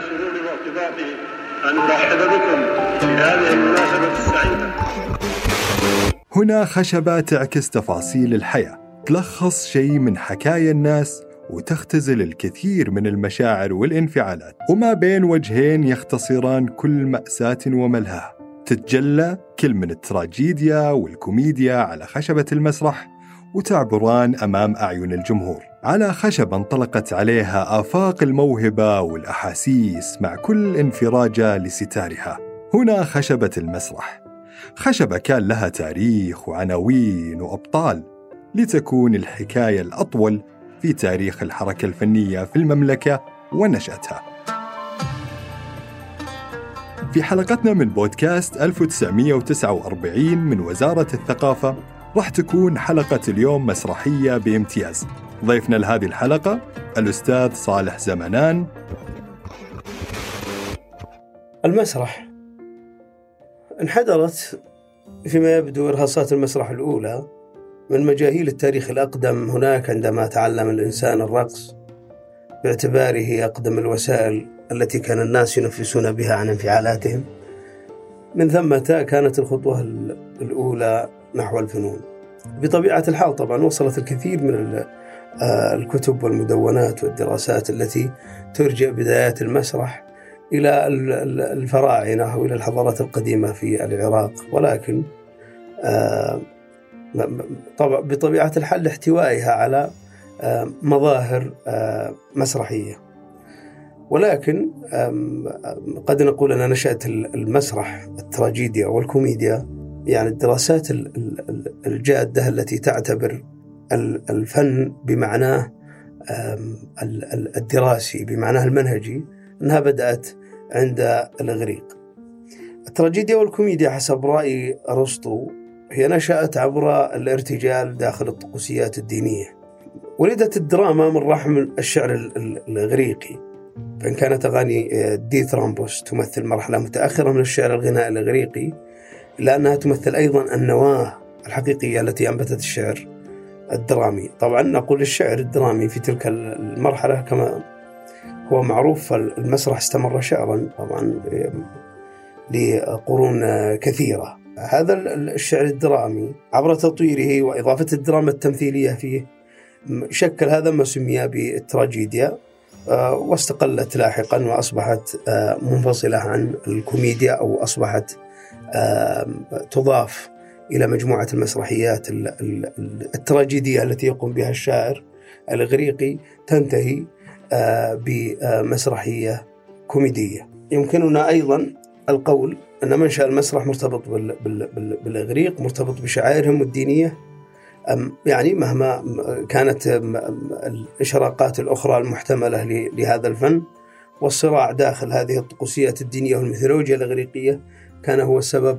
سروري وارتباطي أن نرحب بكم في هذه المناسبة السعيدة. هنا خشبة تعكس تفاصيل الحياة. تلخص شيء من حكايا الناس وتختزل الكثير من المشاعر والانفعالات. وما بين وجهين يختصران كل مأساة وملهى تتجلى كل من التراجيديا والكوميديا على خشبة المسرح وتعبران أمام أعين الجمهور. على خشبة انطلقت عليها آفاق الموهبة والأحاسيس مع كل انفراجة لستارها هنا خشبة المسرح خشبة كان لها تاريخ وعناوين وأبطال لتكون الحكاية الأطول في تاريخ الحركة الفنية في المملكة ونشأتها. في حلقتنا من بودكاست 1949 من وزارة الثقافة راح تكون حلقة اليوم مسرحية بامتياز. ضيفنا لهذه الحلقة الأستاذ صالح زمنان. المسرح. انحدرت فيما يبدو إرهاصات المسرح الأولى من مجاهيل التاريخ الأقدم هناك عندما تعلم الإنسان الرقص باعتباره أقدم الوسائل التي كان الناس ينفسون بها عن انفعالاتهم. من ثمة كانت الخطوة ال- الأولى نحو الفنون. بطبيعة الحال طبعا وصلت الكثير من الكتب والمدونات والدراسات التي ترجع بدايات المسرح إلى ال- ال- الفراعنة وإلى الحضارات القديمة في العراق. ولكن آه، بطبيعة الحال لاحتوائها على آه، مظاهر آه، مسرحية. ولكن قد نقول أن نشأت ال- المسرح التراجيديا والكوميديا يعني الدراسات ال- ال- ال- الجادة التي تعتبر الفن بمعناه الدراسي بمعناه المنهجي أنها بدأت عند الإغريق. التراجيديا والكوميديا حسب رأي أرسطو هي نشأت عبر الارتجال داخل الطقوسيات الدينية. ولدت الدراما من رحم الشعر ال- ال- الإغريقي. فإن كانت أغاني آه، ديثرامبوس تمثل مرحلة متأخرة من الشعر الغنائي الإغريقي إلا أنها تمثل أيضا النواة الحقيقية التي أنبتت الشعر. الدرامي. طبعا نقول الشعر الدرامي في تلك المرحلة كما هو معروف المسرح استمر شعرا طبعا لقرون كثيرة. هذا الشعر الدرامي عبر تطويره وإضافة الدراما التمثيلية فيه شكل هذا ما سمي بالتراجيديا آه، واستقلت لاحقا وأصبحت آه، منفصلة عن الكوميديا أو أصبحت تضاف إلى مجموعة المسرحيات ال- ال- التراجيدية التي يقوم بها الشاعر الإغريقي تنتهي آه، بمسرحية كوميدية. يمكننا أيضا القول أن منشأ المسرح مرتبط بال- بال- بال- بالإغريق مرتبط بشعائرهم الدينية يعني مهما كانت الإشراقات الأخرى المحتملة لهذا الفن والصراع داخل هذه الطقوسيات الدينية والميثولوجيا الإغريقية كان هو السبب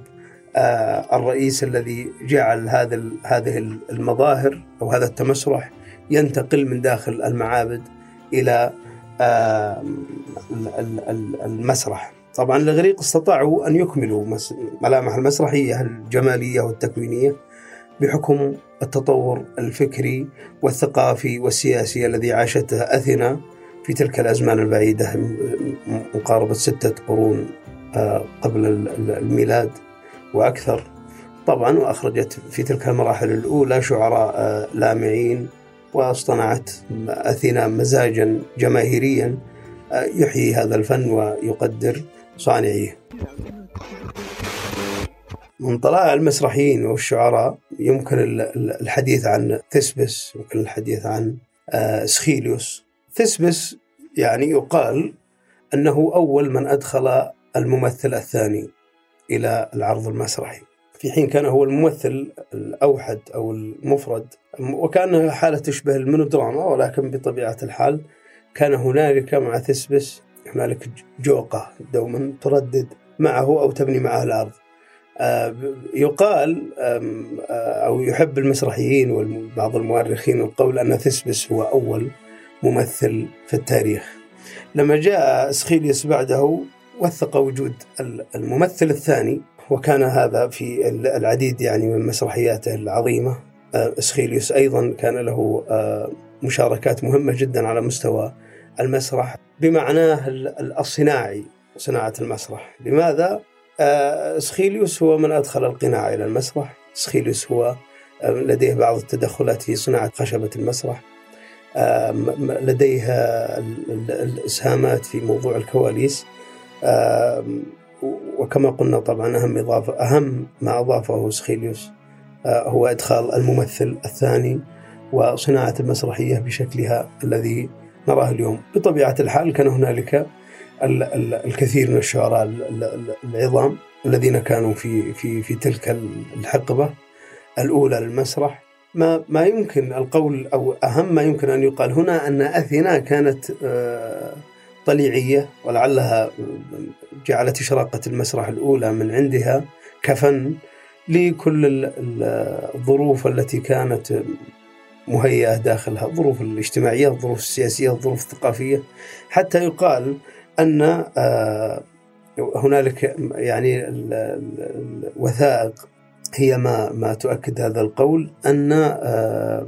الرئيس الذي جعل هذا هذه المظاهر أو هذا التمسرح ينتقل من داخل المعابد إلى آه، ال- ال- ال- المسرح. طبعا الإغريق استطاعوا أن يكملوا ملامح المسرحية الجمالية والتكوينية بحكم التطور الفكري والثقافي والسياسي الذي عاشته أثينا في تلك الأزمان البعيدة م- مقاربة ستة قرون آه، قبل ال- ال- الميلاد. وأكثر. طبعا وأخرجت في تلك المراحل الأولى شعراء آه، لامعين واصطنعت أثينا مزاجا جماهيريا آه، يحيي هذا الفن ويقدر صانعيه. من طلائع المسرحيين والشعراء يمكن ال- ال- الحديث عن ثسبس يمكن الحديث عن آه، سخيليوس. ثسبس يعني يقال أنه أول من أدخل الممثل الثاني. إلى العرض المسرحي. في حين كان هو الممثل الأوحد أو المفرد وكأن حالة تشبه المونودراما ولكن بطبيعة الحال كان هنالك مع ثسبس هنالك جوقة دوما تردد معه أو تبني معه الأرض. آه، يقال آه، أو يحب المسرحيين وبعض المؤرخين القول أن ثسبس هو أول ممثل في التاريخ. لما جاء إسخيليوس بعده وثق وجود الممثل الثاني وكان هذا في العديد يعني من مسرحياته العظيمة. آه، إسخيليوس أيضا كان له مشاركات مهمة جدا على مستوى المسرح. بمعناه الصناعي صناعة المسرح. لماذا؟ آه، سخيليوس هو من أدخل القناع إلى المسرح. سخيليوس هو آه، لديه بعض التدخلات في صناعة خشبة المسرح. آه، لديه الإسهامات في موضوع الكواليس. وكما قلنا طبعا أهم إضافة أهم ما أضافه سخيليوس هو إدخال الممثل الثاني وصناعة المسرحية بشكلها الذي نراه اليوم. بطبيعة الحال كان هنالك الكثير من الشعراء العظام الذين كانوا في في في تلك الحقبة. الأولى للمسرح. ما ما يمكن القول أو أهم ما يمكن أن يقال هنا أن أثينا كانت طليعية ولعلها جعلت إشراقة المسرح الأولى من عندها كفن لكل الظروف التي كانت مهيئة داخلها الظروف الاجتماعية الظروف السياسية الظروف الثقافية. حتى يقال أن آه، هنالك يعني الوثائق هي ما ما تؤكد هذا القول أن آه،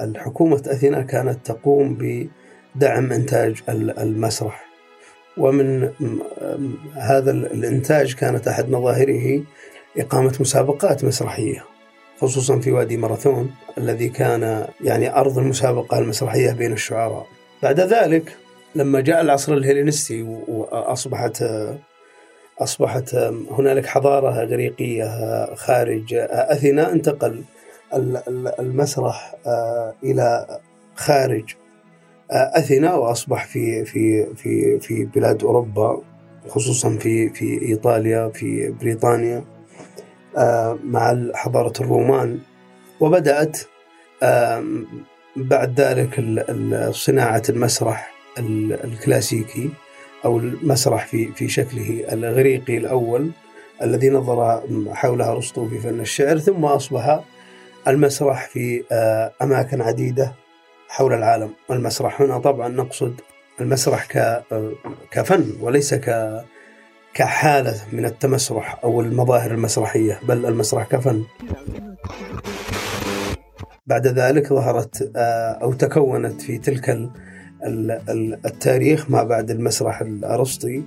الحكومة أثينا كانت تقوم بدعم إنتاج المسرح ومن هذا الإنتاج كانت أحد مظاهره إقامة مسابقات مسرحية خصوصا في وادي ماراثون الذي كان يعني أرض المسابقة المسرحية بين الشعراء. بعد ذلك لما جاء العصر الهيلينستي واصبحت أصبحت هنالك حضارة إغريقية خارج أثينا انتقل المسرح إلى خارج أثينا وأصبح في في في في بلاد أوروبا خصوصا في في إيطاليا في بريطانيا مع حضارة الرومان. وبدأت بعد ذلك صناعة المسرح الكلاسيكي أو المسرح في في شكله الاغريقي الأول الذي نظر حولها أرسطو في فن الشعر ثم أصبح المسرح في آه، أماكن عديدة حول العالم. المسرح هنا طبعا نقصد المسرح آه، كفن وليس ك كحالة من التمسرح أو المظاهر المسرحية بل المسرح كفن. بعد ذلك ظهرت آه، أو تكونت في تلك التاريخ ما بعد المسرح الأرسطي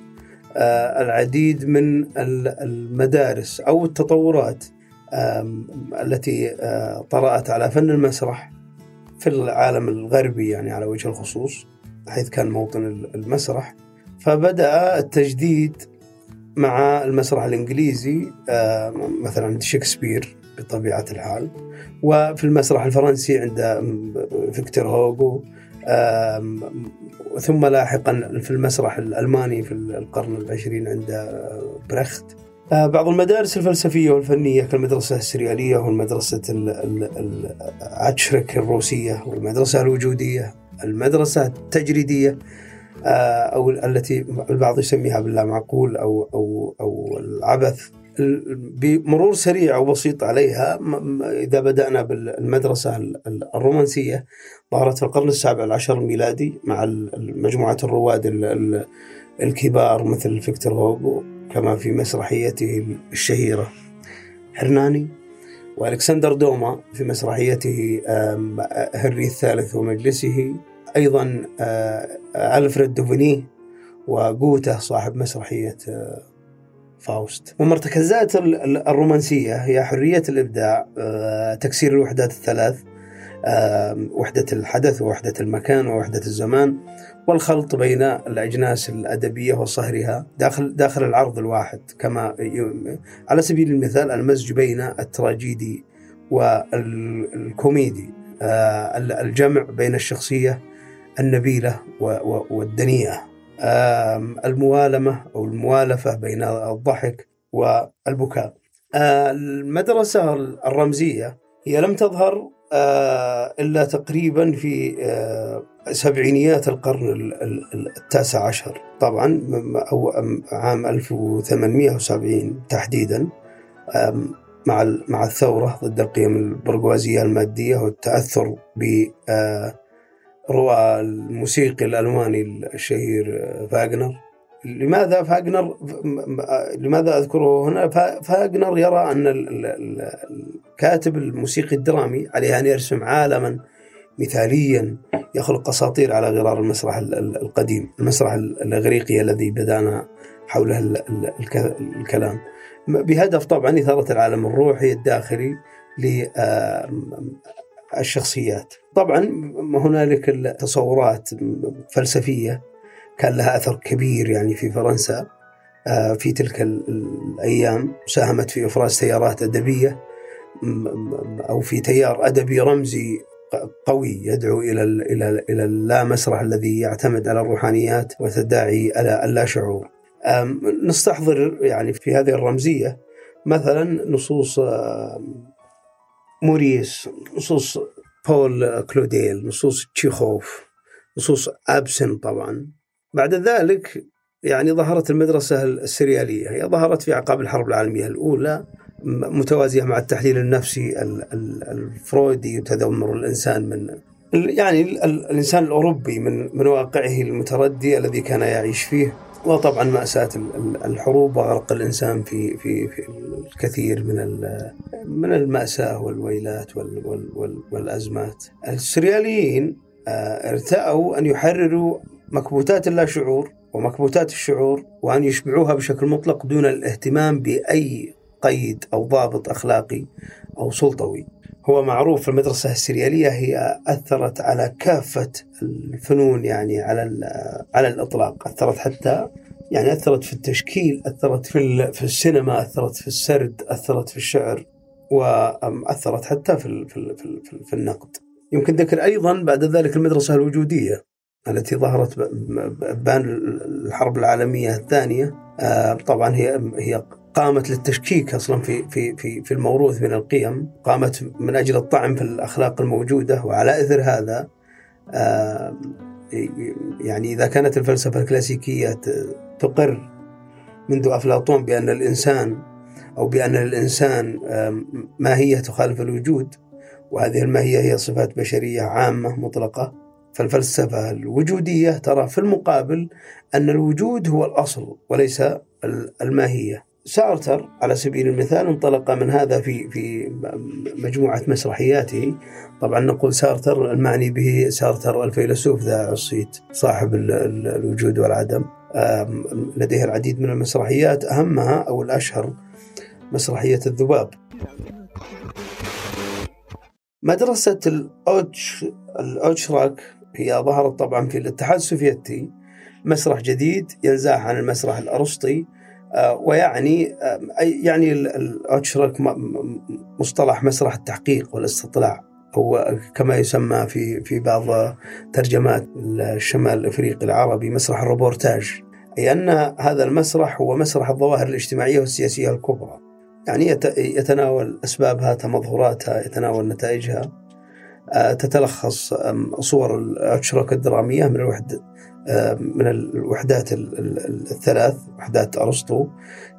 آه، العديد من المدارس أو التطورات التي آه، طرأت على فن المسرح. في العالم الغربي يعني على وجه الخصوص حيث كان موطن المسرح. فبدأ التجديد مع المسرح الإنجليزي مثلا عند شكسبير بطبيعة الحال. وفي المسرح الفرنسي عند فيكتور هوغو ثم لاحقا في المسرح الألماني في القرن العشرين عند بريخت. آه، بعض المدارس الفلسفية والفنية كالمدرسة السريالية والمدرسة عتشرك الروسية والمدرسة الوجودية المدرسة التجريدية آه، أو التي البعض يسميها بالله معقول أو أو أو العبث. بمرور سريع وبسيط عليها إذا بدأنا بالمدرسة الرومانسية ظهرت في القرن السابع عشر الميلادي مع مجموعة الرواد الكبار مثل فيكتور هوغو. كما في مسرحيته الشهيرة. هرناني وألكسندر دوما في مسرحيته هنري الثالث ومجلسه. أيضا ألفريد دوفيني وجوته صاحب مسرحية فاوست. ومرتكزات الرومانسية هي حرية الإبداع آه، تكسير الوحدات الثلاث. آه، وحدة الحدث ووحدة المكان ووحدة الزمان والخلط بين الأجناس الأدبية وصهرها داخل داخل العرض الواحد. كما على سبيل المثال المزج بين التراجيدي والكوميدي آه، الجمع بين الشخصية النبيلة والدنيئة الموالمة أو الموالفة بين الضحك والبكاء. آه، المدرسة الرمزية هي لم تظهر إلا تقريبا في آه، سبعينيات القرن ال- ال- التاسع عشر. طبعا عام 1870 تحديدا مع مع الثورة ضد القيم البرجوازية المادية والتأثر ب آه، روى الموسيقي الألماني الشهير آه، فاغنر. لماذا فاغنر لماذا أذكره هنا؟ فا- فاغنر يرى ال- الكاتب الموسيقي الدرامي عليه أن يرسم عالما مثاليا يخلق أساطير على غرار المسرح ال- ال- القديم المسرح ال- الإغريقي الذي بدأنا حوله ال- ال- الك- الكلام. بهدف طبعا إثارة العالم الروحي الداخلي للشخصيات طبعا هنالك التصورات فلسفية كان لها أثر كبير يعني في فرنسا آه، في تلك ال- الأيام ساهمت في إفراز تيارات أدبية أو في تيار أدبي رمزي قوي يدعو إلى ال- إلى ال- إلى اللا مسرح الذي يعتمد على الروحانيات وتداعي على اللا شعور أم، نستحضر يعني في هذه الرمزية مثلا نصوص موريس نصوص بول كلوديل نصوص تشيخوف نصوص أبسن طبعا. بعد ذلك يعني ظهرت المدرسة السريالية. هي ظهرت في أعقاب الحرب العالمية الأولى متوازية مع التحليل النفسي ال- ال- الفرويدي وتذمر الإنسان من يعني ال- ال- الإنسان الأوروبي من من واقعه المتردي الذي كان يعيش فيه. وطبعا مأساة ال- ال- الحروب وغرق الإنسان في في في الكثير من من المأساة والويلات وال وال وال والأزمات. السرياليين آه، ارتأوا أن يحرروا مكبوتات اللاشعور ومكبوتات الشعور وأن يشبعوها بشكل مطلق دون الاهتمام بأي قيد أو ضابط أخلاقي أو سلطوي. هو معروف المدرسة السريالية هي أثرت على كافة الفنون يعني على على الإطلاق. أثرت حتى يعني أثرت في التشكيل أثرت في في السينما أثرت في السرد أثرت في الشعر وأثرت حتى في في في في النقد. يمكن ذكر أيضا بعد ذلك المدرسة الوجودية. التي ظهرت بأن الحرب العالمية الثانية آه، طبعا هي هي قامت للتشكيك أصلا في في في في الموروث من القيم، قامت من أجل الطعن في الأخلاق الموجودة وعلى إثر هذا آه، يعني إذا كانت الفلسفة الكلاسيكية تقر منذ أفلاطون بأن الإنسان أو بأن الإنسان آم، ماهية تخالف الوجود وهذه الماهية هي صفات بشرية عامة مطلقة. فالفلسفة الوجودية ترى في المقابل أن الوجود هو الأصل وليس ال- الماهية. سارتر على سبيل المثال انطلق من هذا في في مجموعة مسرحياته. طبعا نقول سارتر المعني به سارتر الفيلسوف ذائع الصيت صاحب ال- ال- الوجود والعدم. لديه العديد من المسرحيات. أهمها أو الأشهر مسرحية الذباب. مدرسة الأوتش الأوتشراك هي ظهرت طبعا في الاتحاد السوفيتي مسرح جديد ينزاح عن المسرح الأرسطي آه، ويعني آه، يعني ال- الأوتشراك م- م- مصطلح مسرح التحقيق والاستطلاع. هو كما يسمى في في بعض ترجمات الشمال الإفريقي العربي مسرح الروبورتاج. أي أن هذا المسرح هو مسرح الظواهر الاجتماعية والسياسية الكبرى. يعني يت- يتناول أسبابها تمظهراتها يتناول نتائجها. تتلخص آم، صور الأشراك الدرامية من الوحدة من الوحدات ال- ال- الثلاث وحدات أرسطو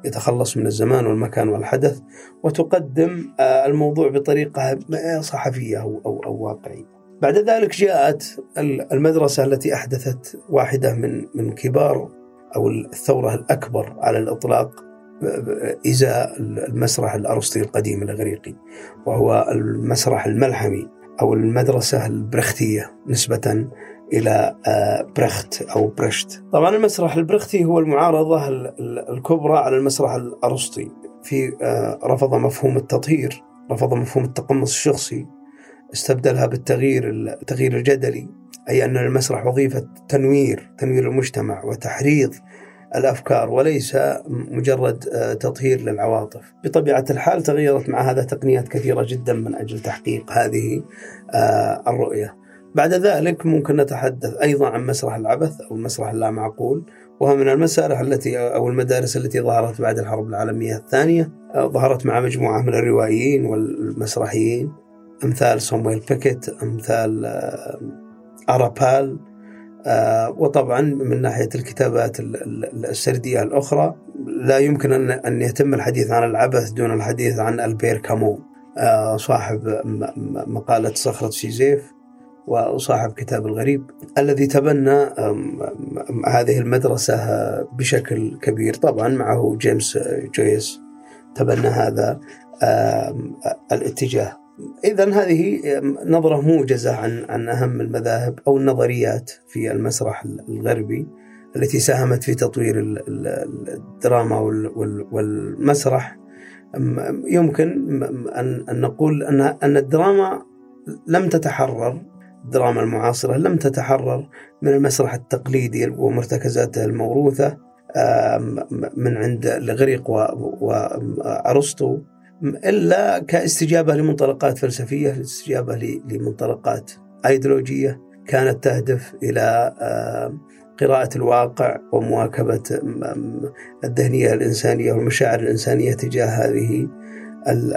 يتخلص من الزمان والمكان والحدث وتقدم آه، الموضوع بطريقة صحفية أو, أو, واقعية. بعد ذلك جاءت ال- المدرسة التي أحدثت واحدة من من كبار أو الثورة الأكبر على الإطلاق إزاء المسرح الأرسطي القديم الإغريقي وهو المسرح الملحمي. أو المدرسة البرختية نسبة إلى آه، برخت أو برشت. طبعا المسرح البرختي هو المعارضة ال- ال- الكبرى على المسرح الأرسطي. في آه، رفض مفهوم التطهير رفض مفهوم التقمص الشخصي استبدلها بالتغيير التغيير الجدلي أي أن المسرح وظيفة تنوير تنوير المجتمع وتحريض الأفكار وليس مجرد آه، تطهير للعواطف. بطبيعة الحال تغيرت مع هذا تقنيات كثيرة جدا من أجل تحقيق هذه آه، الرؤية. بعد ذلك ممكن نتحدث أيضا عن مسرح العبث أو المسرح اللامعقول وهو من المسارح التي أو المدارس التي ظهرت بعد الحرب العالمية الثانية ظهرت مع مجموعة من الروائيين والمسرحيين أمثال صومويل بيكيت أمثال أرابال وطبعا من ناحية الكتابات السردية الأخرى لا يمكن أن يتم الحديث عن العبث دون الحديث عن ألبير كامو صاحب مقالة صخرة سيزيف وصاحب كتاب الغريب الذي تبنى هذه المدرسة بشكل كبير. طبعا معه جيمس جويس تبنى هذا الاتجاه. إذا هذه نظرة موجزة عن عن أهم المذاهب أو النظريات في المسرح الغربي التي ساهمت في تطوير الدراما والمسرح. يمكن أن نقول أن أن الدراما لم تتحرر الدراما المعاصرة لم تتحرر من المسرح التقليدي ومرتكزاته الموروثة من عند الإغريق وأرسطو إلا كاستجابة لمنطلقات فلسفية استجابة لمنطلقات أيديولوجية كانت تهدف إلى قراءة الواقع ومواكبة الذهنية الإنسانية والمشاعر الإنسانية تجاه هذه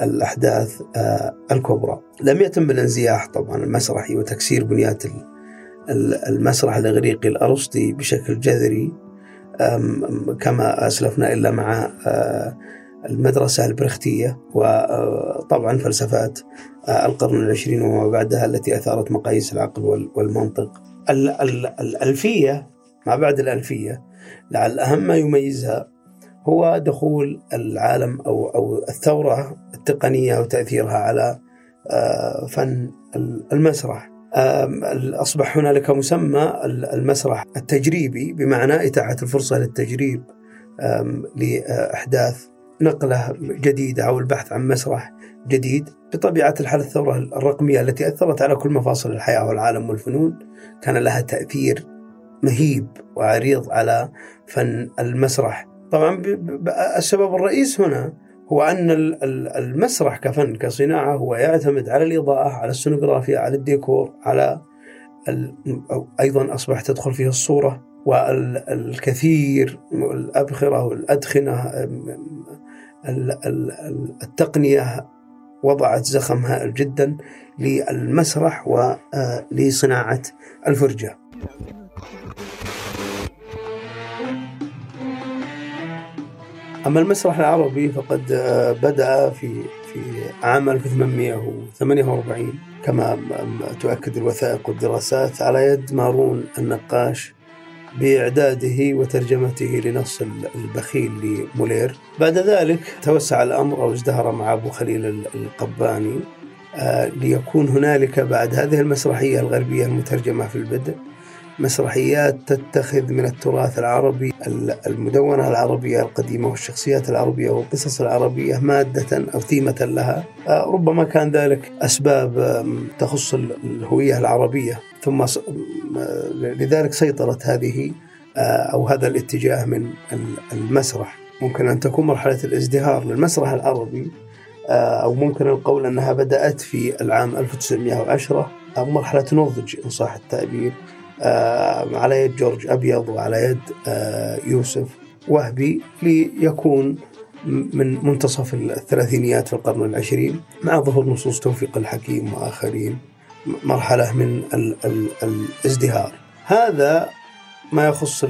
الأحداث الكبرى. لم يتم الانزياح طبعا المسرحي وتكسير بنيات المسرح الإغريقي الأرسطي بشكل جذري كما أسلفنا إلا مع المدرسة البرختية وطبعا فلسفات القرن العشرين وما بعدها التي أثارت مقاييس العقل والمنطق. الألفية ما بعد الألفية لعل أهم ما يميزها هو دخول العالم أو أو الثورة التقنية وتأثيرها على فن المسرح. أصبح هنالك مسمى المسرح التجريبي بمعنى إتاحة الفرصة للتجريب لإحداث نقلة جديدة أو البحث عن مسرح جديد بطبيعة الحال الثورة الرقمية التي أثرت على كل مفاصل الحياة والعالم والفنون كان لها تأثير مهيب وعريض على فن المسرح. طبعا السبب الرئيس هنا هو أن المسرح كفن كصناعة هو يعتمد على الإضاءة على السونوغرافيا على الديكور على أيضا أصبح تدخل فيه الصورة والكثير الأبخرة والأدخنة التقنية وضعت زخم هائل جدا للمسرح ولصناعة الفرجة. أما المسرح العربي فقد بدأ في في عام 1848 كما تؤكد الوثائق والدراسات على يد مارون النقاش. بإعداده وترجمته لنص البخيل لمولير. بعد ذلك توسع الأمر أو ازدهر مع أبو خليل القباني. ليكون هنالك بعد هذه المسرحية الغربية المترجمة في البدء مسرحيات تتخذ من التراث العربي المدونة العربية القديمة والشخصيات العربية والقصص العربية مادة أو ثيمة لها. ربما كان ذلك أسباب تخص الهوية العربية. ثم لذلك سيطرت هذه أو هذا الاتجاه من المسرح. ممكن أن تكون مرحلة الازدهار للمسرح العربي أو ممكن القول أنها بدأت في العام 1910 أو مرحلة نضج إن صح التعبير على يد جورج أبيض وعلى يد يوسف وهبي ليكون من منتصف الثلاثينيات في القرن العشرين مع ظهور نصوص توفيق الحكيم وآخرين مرحلة من ال ال الازدهار. هذا ما يخص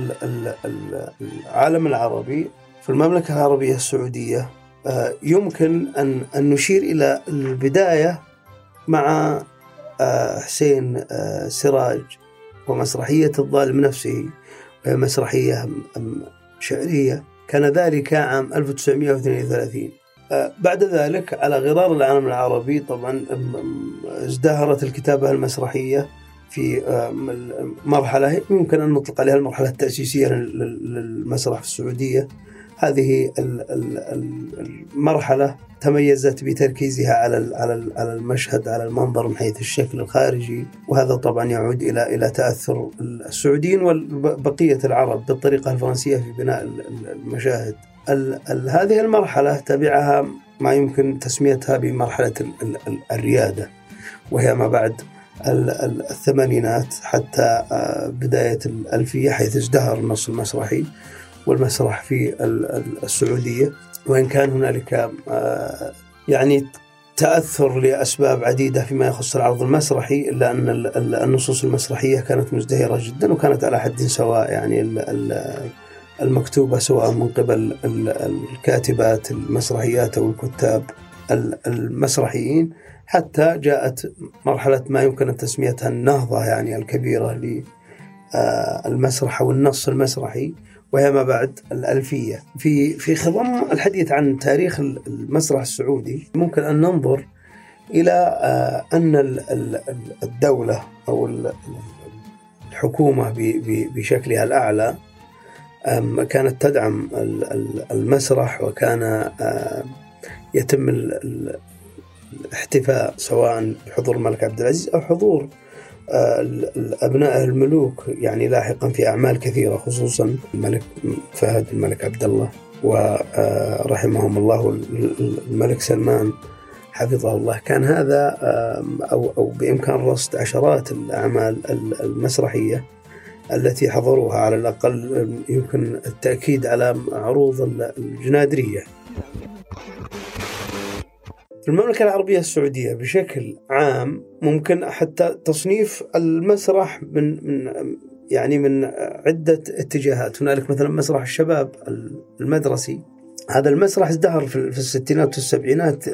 العالم العربي. في المملكة العربية السعودية يمكن أن أن نشير إلى البداية مع حسين سراج ومسرحية الظالم نفسه وهي مسرحية شعرية. كان ذلك عام 1932 بعد ذلك على غرار العالم العربي طبعا ازدهرت الكتابة المسرحية في مرحلة يمكن أن نطلق عليها المرحلة التأسيسية للمسرح في السعودية. هذه المرحلة تميزت بتركيزها على على المشهد على المنظر من حيث الشكل الخارجي وهذا طبعا يعود إلى إلى تأثر السعوديين وبقيه العرب بالطريقة الفرنسية في بناء المشاهد. هذه المرحلة تبعها ما يمكن تسميتها بمرحلة الريادة وهي ما بعد ال- ال- الثمانينات حتى آه، بداية الألفية حيث ازدهر النص المسرحي والمسرح في ال- ال- السعودية. وإن كان هنالك آه، يعني تأثر لأسباب عديدة فيما يخص العرض المسرحي إلا أن ال- ال- النصوص المسرحية كانت مزدهرة جدا وكانت على حد سواء يعني ال- ال- المكتوبة سواء من قبل ال- الكاتبات المسرحيات أو الكتاب ال- المسرحيين. حتى جاءت مرحلة ما يمكن أن تسميتها النهضة يعني الكبيرة للمسرح أو النص المسرحي. وهي ما بعد الألفية. في في خضم الحديث عن تاريخ المسرح السعودي ممكن أن ننظر إلى آه، أن ال- ال- ال- الدولة أو ال- الحكومة بشكلها الأعلى كانت تدعم ال- ال- المسرح وكان آه، يتم ال- ال- الاحتفاء سواء بحضور الملك عبد العزيز أو حضور أبناء الملوك يعني لاحقا في أعمال كثيرة خصوصا الملك فهد الملك عبد الله ورحمهم الله الملك سلمان حفظه الله. كان هذا آم، أو أو بإمكان رصد عشرات الأعمال ال- المسرحية التي حضروها على الأقل يمكن التأكيد على عروض ال- الجنادرية. المملكة العربية السعودية بشكل عام ممكن حتى تصنيف المسرح من من يعني من عدة اتجاهات. هنالك مثلا مسرح الشباب المدرسي. هذا المسرح ازدهر في في الستينات والسبعينات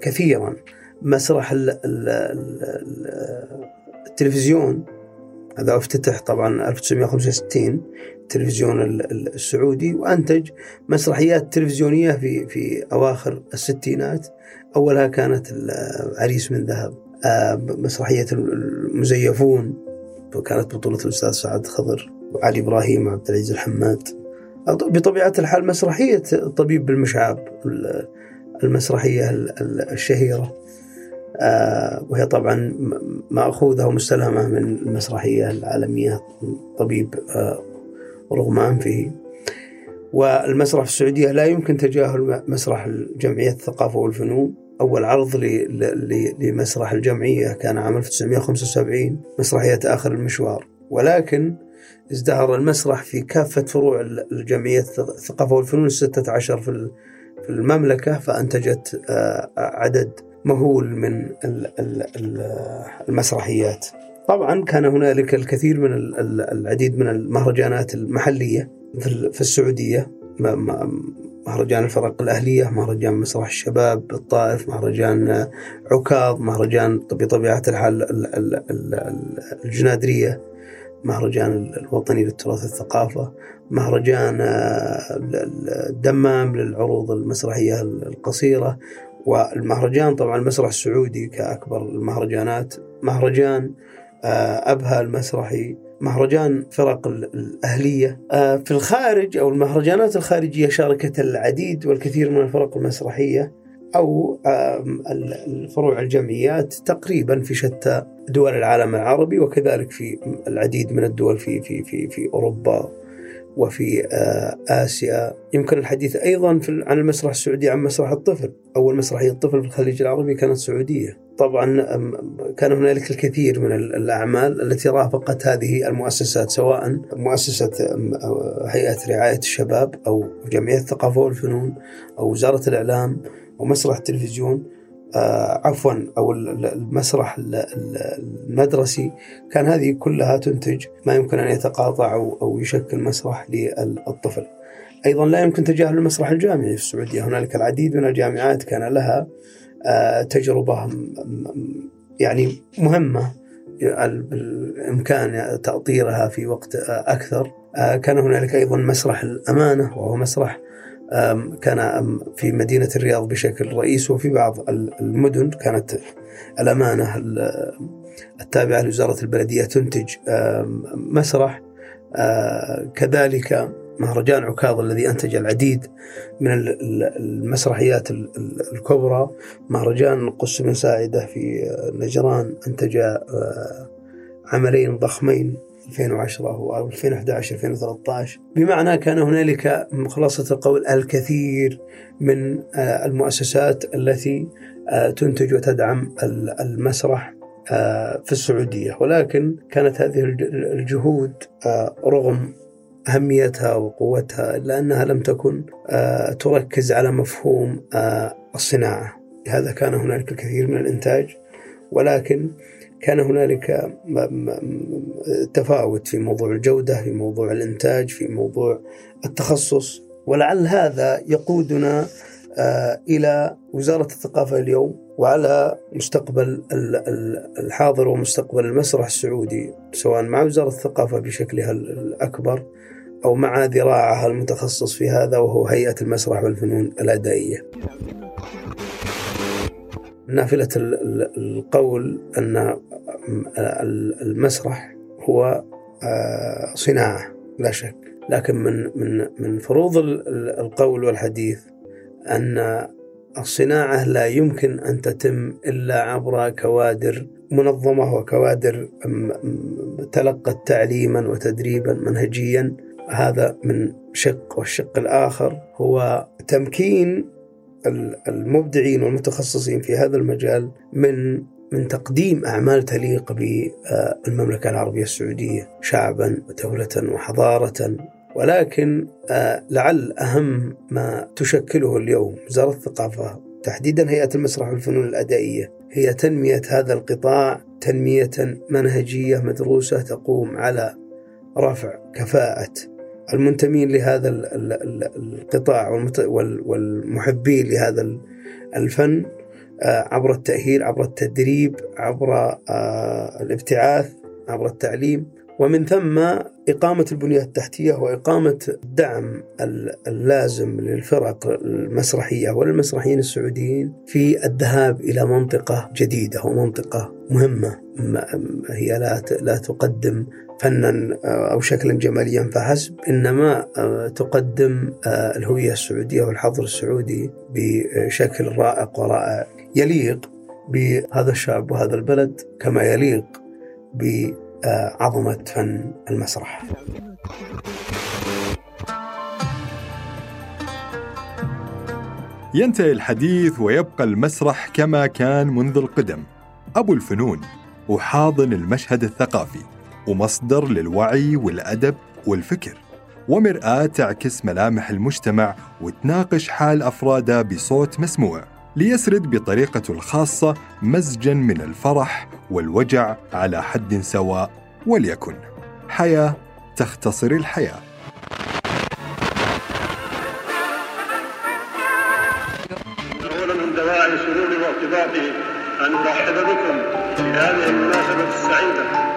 كثيرا. مسرح ال- ال- ال- التلفزيون. هذا افتتح طبعا 1965 التلفزيون ال- ال- السعودي. وأنتج مسرحيات تلفزيونية في في أواخر الستينات. أولها كانت ال- عريس من ذهب. آه، مسرحية المزيفون. وكانت بطولة الأستاذ سعد خضر وعلي إبراهيم وعبد العزيز الحماد. بطبيعة الحال مسرحية الطبيب بالمشعاب ال- المسرحية ال- ال- الشهيرة. آه، وهي طبعا مأخوذة ومستلهمة من المسرحية العالمية طبيب آه، رغم أنفه والمسرح في السعودية لا يمكن تجاهل مسرح جمعية الثقافة والفنون. أول عرض لمسرح الجمعية كان عام 1975 مسرحية آخر المشوار. ولكن ازدهر المسرح في كافة فروع ال- الجمعية الثقافة والفنون الستة عشر في ال- في المملكة فأنتجت آه، عدد مهول من ال- ال- ال- المسرحيات. طبعا كان هنالك الكثير من ال- ال- العديد من المهرجانات المحلية في ال- في السعودية مهرجان الفرق الأهلية مهرجان مسرح الشباب بالطائف مهرجان عكاظ مهرجان بطبيعة الحال ال- ال- ال- الجنادرية مهرجان الوطني للتراث الثقافة مهرجان آه، ال- ال- الدمام للعروض المسرحية القصيرة والمهرجان طبعا المسرح السعودي كأكبر المهرجانات مهرجان آه، أبها المسرحي مهرجان فرق ال- الأهلية. آه، في الخارج أو المهرجانات الخارجية شاركت العديد والكثير من الفرق المسرحية أو الفروع الجمعيات تقريبا في شتى دول العالم العربي وكذلك في العديد من الدول في في في في أوروبا. وفي آه، آسيا. يمكن الحديث أيضا عن المسرح السعودي عن مسرح الطفل. أول مسرحية الطفل في الخليج العربي كانت سعودية. طبعا كان هنالك الكثير من ال- الأعمال التي رافقت هذه المؤسسات سواء مؤسسة هيئة رعاية الشباب أو جمعية الثقافة والفنون أو وزارة الإعلام أو مسرح التلفزيون. عفوا أو ال- ال- المسرح ال- ال- المدرسي كان هذه كلها تنتج ما يمكن أن يتقاطع أو يشكل مسرح للطفل. أيضا لا يمكن تجاهل المسرح الجامعي في السعودية. هنالك العديد من الجامعات كان لها آه، م- يعني مهمة ال- بالإمكان تأطيرها في وقت آه، أكثر. آه، كان هنالك أيضا مسرح الأمانة وهو مسرح كان في مدينة الرياض بشكل رئيس وفي بعض ال- المدن كانت الأمانة ال- التابعة لوزارة البلدية تنتج مسرح. آه، كذلك مهرجان عكاظ الذي أنتج العديد من ال- ال- المسرحيات ال- ال- الكبرى. مهرجان قس بن ساعدة في نجران أنتج آه، عملين ضخمين. 2010 أو 2011 2013 بمعنى كان هنالك خلاصة القول الكثير من آه، المؤسسات التي آه، تنتج وتدعم ال- المسرح آه، في السعودية. ولكن كانت هذه الجهود رغم أهميتها وقوتها إلا أنها لم تكن تركز على مفهوم الصناعة. لهذا كان هنالك الكثير من الإنتاج. ولكن كان هنالك تفاوت في موضوع الجودة في موضوع الإنتاج في موضوع التخصص. ولعل هذا يقودنا إلى وزارة الثقافة اليوم وعلى مستقبل الحاضر ومستقبل المسرح السعودي سواء مع وزارة الثقافة بشكلها الأكبر أو مع ذراعها المتخصص في هذا وهو هيئة المسرح والفنون الأدائية. نافلة القول أن المسرح هو آه، صناعة لا شك. لكن من من من فروض القول والحديث أن الصناعة لا يمكن أن تتم إلا عبر كوادر منظمة وكوادر تلقت تعليما وتدريبا منهجيا. هذا من شق والشق الآخر هو تمكين المبدعين والمتخصصين في هذا المجال من من تقديم أعمال تليق بالمملكة العربية السعودية شعبا ودولة وحضارة. ولكن آه، لعل أهم ما تشكله اليوم وزارة الثقافة تحديدا هيئة المسرح والفنون الأدائية هي تنمية هذا القطاع تنمية منهجية مدروسة تقوم على رفع كفاءة المنتمين لهذا القطاع والمحبين لهذا الفن آه، عبر التأهيل عبر التدريب عبر آه، الابتعاث عبر التعليم. ومن ثم إقامة البنية التحتية وإقامة الدعم اللازم للفرق المسرحية وللمسرحيين السعوديين في الذهاب إلى منطقة جديدة ومنطقة مهمة هي لا لا تقدم فنا أو شكلا جماليا فحسب. إنما تقدم الهوية السعودية والحظر السعودي بشكل رائق ورائع. يليق بهذا الشعب وهذا البلد كما يليق ب عظمة فن المسرح. ينتهي الحديث ويبقى المسرح كما كان منذ القدم. أبو الفنون وحاضن المشهد الثقافي. ومصدر للوعي والأدب والفكر. ومرآة تعكس ملامح المجتمع وتناقش حال أفراده بصوت مسموع. ليسرد بطريقته الخاصة مزجا من الفرح والوجع على حد سواء وليكن. حياة تختصر الحياة. من دواعي وارتباطي أن أرحب بكم في هذه المناسبة السعيدة.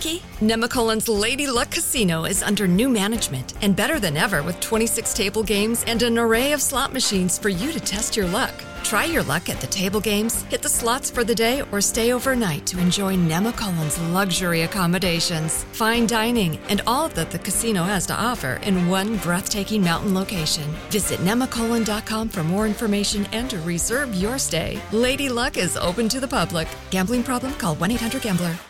Lucky? Nemacolin's Lady Luck Casino is under new management and better than ever with 26 table games and an array of slot machines for you to test your luck. Try your luck at the table games, hit the slots for the day, or stay overnight to enjoy Nemacolin's luxury accommodations, fine dining, and all that the casino has to offer in one breathtaking mountain location. Visit nemacolin.com for more information and to reserve your stay. Lady Luck is open to the public. Gambling problem? Call 1 800 Gambler.